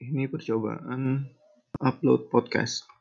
Ini percobaan upload podcast.